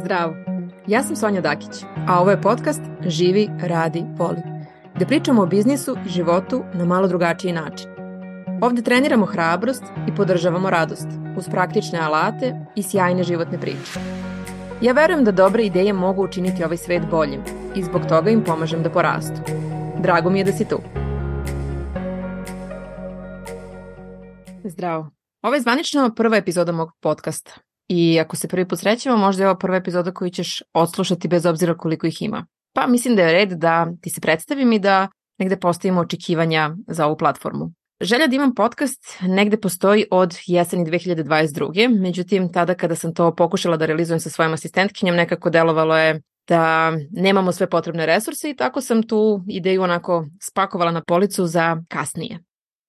Zdravo! Ja sam Sonja Dakić, a ovo je podcast Živi, radi, voli, gde pričamo o biznisu i životu na malo drugačiji način. Ovde treniramo hrabrost i podržavamo radost uz praktične alate i sjajne životne priče. Ja verujem da dobre ideje mogu učiniti ovaj svet boljim i zbog toga im pomažem da porastu. Drago mi je da si tu. Zdravo! Ovo je zvanično prva epizoda mog podcasta I ako se prvi put srećemo, možda je ovo prva epizoda koju ćeš odslušati bez obzira koliko ih ima. Pa mislim da je red da ti se predstavim i da negde postavimo očekivanja za ovu platformu. Želja da imam podcast negde postoji od jeseni 2022. Međutim, tada kada sam to pokušala da realizujem sa svojom asistentkinjom, nekako delovalo je da nemamo sve potrebne resurse i tako sam tu ideju onako spakovala na policu za kasnije.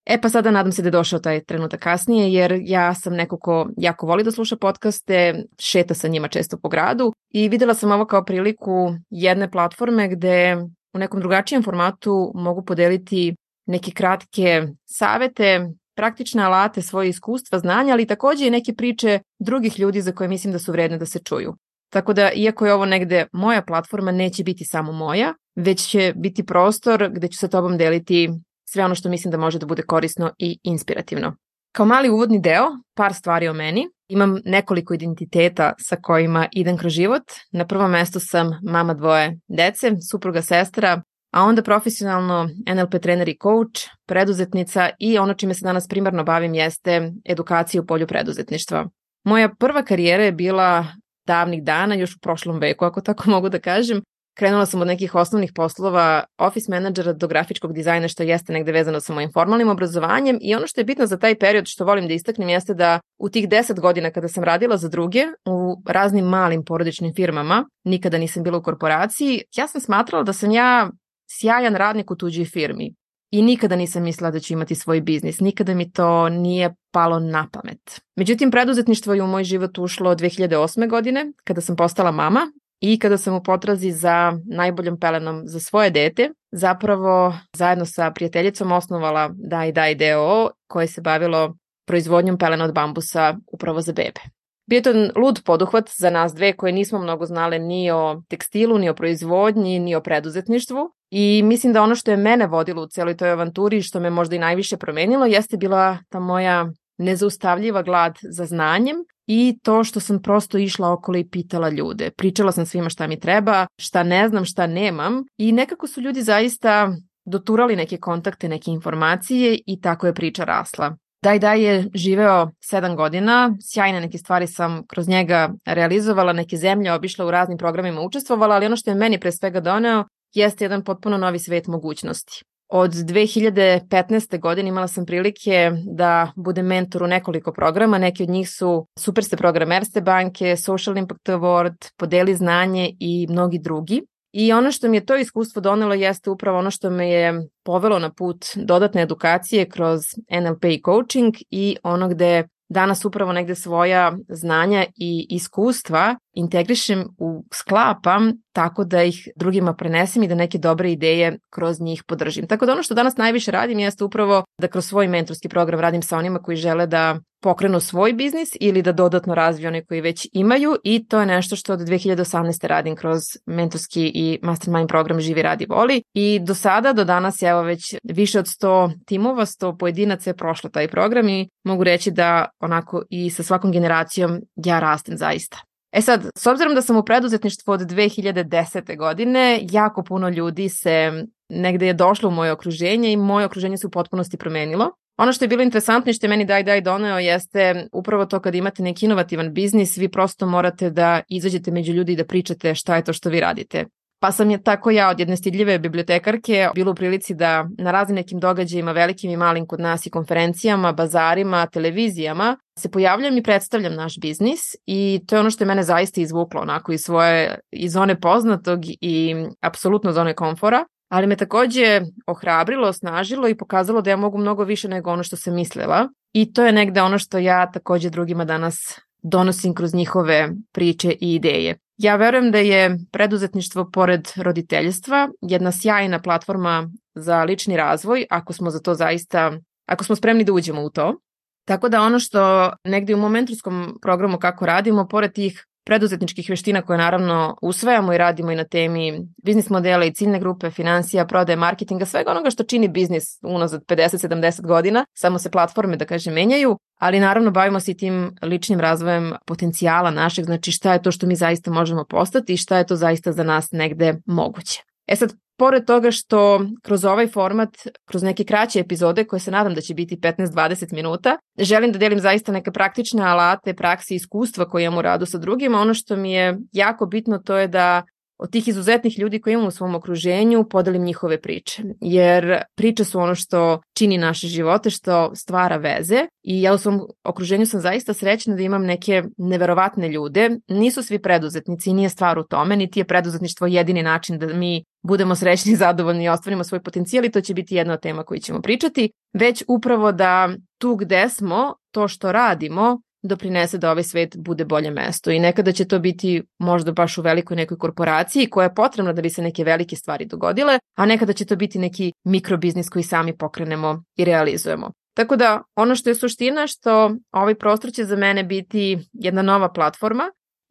E pa sada nadam se da je došao taj trenutak kasnije jer ja sam neko ko jako voli da sluša podcaste, šeta sa njima često po gradu i videla sam ovo kao priliku jedne platforme gde u nekom drugačijem formatu mogu podeliti neke kratke savete, praktične alate, svoje iskustva, znanja, ali takođe i neke priče drugih ljudi za koje mislim da su vredne da se čuju. Tako da, iako je ovo negde moja platforma, neće biti samo moja, već će biti prostor gde ću sa tobom deliti sve ono što mislim da može da bude korisno i inspirativno. Kao mali uvodni deo, par stvari o meni. Imam nekoliko identiteta sa kojima idem kroz život. Na prvom mestu sam mama dvoje dece, supruga sestra, a onda profesionalno NLP trener i coach, preduzetnica i ono čime se danas primarno bavim jeste edukacija u polju preduzetništva. Moja prva karijera je bila davnih dana, još u prošlom veku, ako tako mogu da kažem, Krenula sam od nekih osnovnih poslova office menadžera do grafičkog dizajna što jeste negde vezano sa mojim formalnim obrazovanjem i ono što je bitno za taj period što volim da istaknem jeste da u tih 10 godina kada sam radila za druge u raznim malim porodičnim firmama, nikada nisam bila u korporaciji, ja sam smatrala da sam ja sjajan radnik u tuđoj firmi i nikada nisam mislila da ću imati svoj biznis, nikada mi to nije palo na pamet. Međutim, preduzetništvo je u moj život ušlo 2008. godine, kada sam postala mama I kada sam u potrazi za najboljom pelenom za svoje dete, zapravo zajedno sa prijateljicom osnovala Daj Daj DO koje se bavilo proizvodnjom pelena od bambusa upravo za bebe. Bio je to lud poduhvat za nas dve koje nismo mnogo znale ni o tekstilu, ni o proizvodnji, ni o preduzetništvu. I mislim da ono što je mene vodilo u celoj toj avanturi i što me možda i najviše promenilo jeste bila ta moja nezaustavljiva glad za znanjem i to što sam prosto išla okolo i pitala ljude. Pričala sam svima šta mi treba, šta ne znam, šta nemam i nekako su ljudi zaista doturali neke kontakte, neke informacije i tako je priča rasla. Daj Daj je živeo sedam godina, sjajne neke stvari sam kroz njega realizovala, neke zemlje obišla u raznim programima učestvovala, ali ono što je meni pre svega doneo jeste jedan potpuno novi svet mogućnosti. Od 2015. godine imala sam prilike da budem mentor u nekoliko programa. Neki od njih su Superste program Erste banke, Social Impact Award, Podeli znanje i mnogi drugi. I ono što mi je to iskustvo donelo jeste upravo ono što me je povelo na put dodatne edukacije kroz NLP i coaching i ono gde danas upravo negde svoja znanja i iskustva integrišem u sklapam tako da ih drugima prenesem i da neke dobre ideje kroz njih podržim. Tako da ono što danas najviše radim jeste upravo da kroz svoj mentorski program radim sa onima koji žele da pokrenu svoj biznis ili da dodatno razviju one koji već imaju i to je nešto što od 2018. radim kroz mentorski i mastermind program Živi radi voli i do sada, do danas evo već više od 100 timova, 100 pojedinaca je prošlo taj program i mogu reći da onako i sa svakom generacijom ja rastem zaista. E sad, s obzirom da sam u preduzetništvu od 2010. godine, jako puno ljudi se negde je došlo u moje okruženje i moje okruženje se u potpunosti promenilo. Ono što je bilo interesantno i što je meni Daj Daj doneo jeste upravo to kad imate neki inovativan biznis, vi prosto morate da izađete među ljudi i da pričate šta je to što vi radite. Pa sam je tako ja od jedne stidljive bibliotekarke bilo u prilici da na raznim nekim događajima, velikim i malim kod nas i konferencijama, bazarima, televizijama, se pojavljam i predstavljam naš biznis i to je ono što je mene zaista izvuklo onako iz svoje, iz zone poznatog i apsolutno zone komfora ali me takođe ohrabrilo, osnažilo i pokazalo da ja mogu mnogo više nego ono što sam mislila. I to je negde ono što ja takođe drugima danas donosim kroz njihove priče i ideje. Ja verujem da je preduzetništvo pored roditeljstva jedna sjajna platforma za lični razvoj ako smo za to zaista, ako smo spremni da uđemo u to. Tako da ono što negde u momenturskom programu kako radimo, pored tih preduzetničkih veština koje naravno usvajamo i radimo i na temi biznis modela i ciljne grupe, financija, prodaje, marketinga, svega onoga što čini biznis unazad 50-70 godina, samo se platforme, da kažem, menjaju, ali naravno bavimo se i tim ličnim razvojem potencijala našeg, znači šta je to što mi zaista možemo postati i šta je to zaista za nas negde moguće. E sad, pored toga što kroz ovaj format, kroz neke kraće epizode koje se nadam da će biti 15-20 minuta, želim da delim zaista neke praktične alate, praksi i iskustva koje imam u radu sa drugima. Ono što mi je jako bitno to je da od tih izuzetnih ljudi koji imamo u svom okruženju podelim njihove priče. Jer priče su ono što čini naše živote, što stvara veze i ja u svom okruženju sam zaista srećna da imam neke neverovatne ljude. Nisu svi preduzetnici nije stvar u tome, niti je preduzetništvo jedini način da mi budemo srećni, zadovoljni i ostvarimo svoj potencijal i to će biti jedna od tema koju ćemo pričati, već upravo da tu gde smo, to što radimo, doprinese da ovaj svet bude bolje mesto i nekada će to biti možda baš u velikoj nekoj korporaciji koja je potrebna da bi se neke velike stvari dogodile, a nekada će to biti neki mikrobiznis koji sami pokrenemo i realizujemo. Tako da ono što je suština što ovaj prostor će za mene biti jedna nova platforma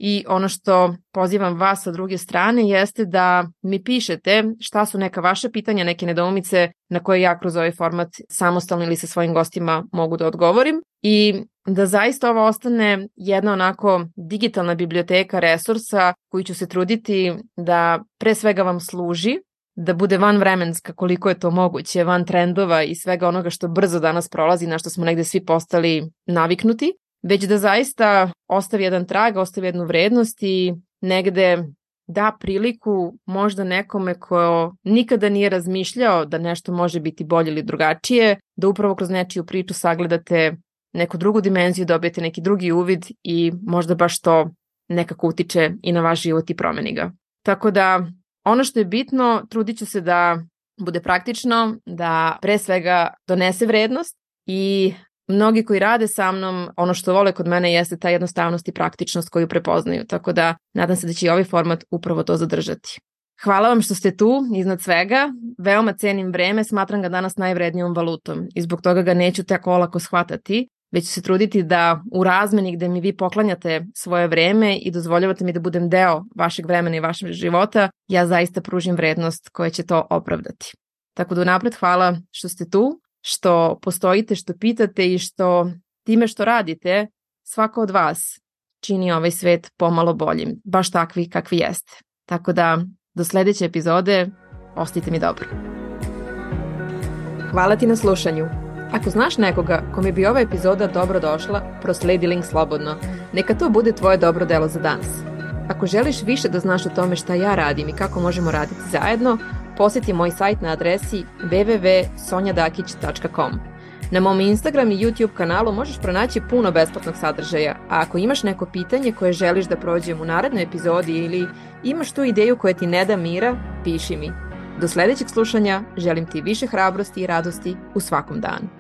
I ono što pozivam vas sa druge strane jeste da mi pišete šta su neka vaše pitanja, neke nedoumice na koje ja kroz ovaj format samostalno ili sa svojim gostima mogu da odgovorim i da zaista ovo ostane jedna onako digitalna biblioteka resursa koju ću se truditi da pre svega vam služi da bude van vremenska koliko je to moguće, van trendova i svega onoga što brzo danas prolazi, na što smo negde svi postali naviknuti, već da zaista ostavi jedan trag, ostavi jednu vrednost i negde da priliku možda nekome ko nikada nije razmišljao da nešto može biti bolje ili drugačije, da upravo kroz nečiju priču sagledate neku drugu dimenziju, dobijete neki drugi uvid i možda baš to nekako utiče i na vaš život i promeni ga. Tako da ono što je bitno, trudit ću se da bude praktično, da pre svega donese vrednost i mnogi koji rade sa mnom, ono što vole kod mene jeste ta jednostavnost i praktičnost koju prepoznaju, tako da nadam se da će i ovaj format upravo to zadržati. Hvala vam što ste tu, iznad svega. Veoma cenim vreme, smatram ga danas najvrednijom valutom i zbog toga ga neću tako olako shvatati, već ću se truditi da u razmeni gde mi vi poklanjate svoje vreme i dozvoljavate mi da budem deo vašeg vremena i vašeg života, ja zaista pružim vrednost koja će to opravdati. Tako da napred hvala što ste tu, što postojite, što pitate i što time što radite, svako od vas čini ovaj svet pomalo boljim, baš takvi kakvi jeste. Tako da, do sledeće epizode, ostite mi dobro. Hvala ti na slušanju. Ako znaš nekoga kome bi ova epizoda dobro došla, prosledi link slobodno. Neka to bude tvoje dobro delo za danas. Ako želiš više da znaš o tome šta ja radim i kako možemo raditi zajedno, poseti moj sajt na adresi www.sonjadakić.com. Na mom Instagram i YouTube kanalu možeš pronaći puno besplatnog sadržaja, a ako imaš neko pitanje koje želiš da prođem u narednoj epizodi ili imaš tu ideju koja ti ne da mira, piši mi. Do sledećeg slušanja želim ti više hrabrosti i radosti u svakom danu.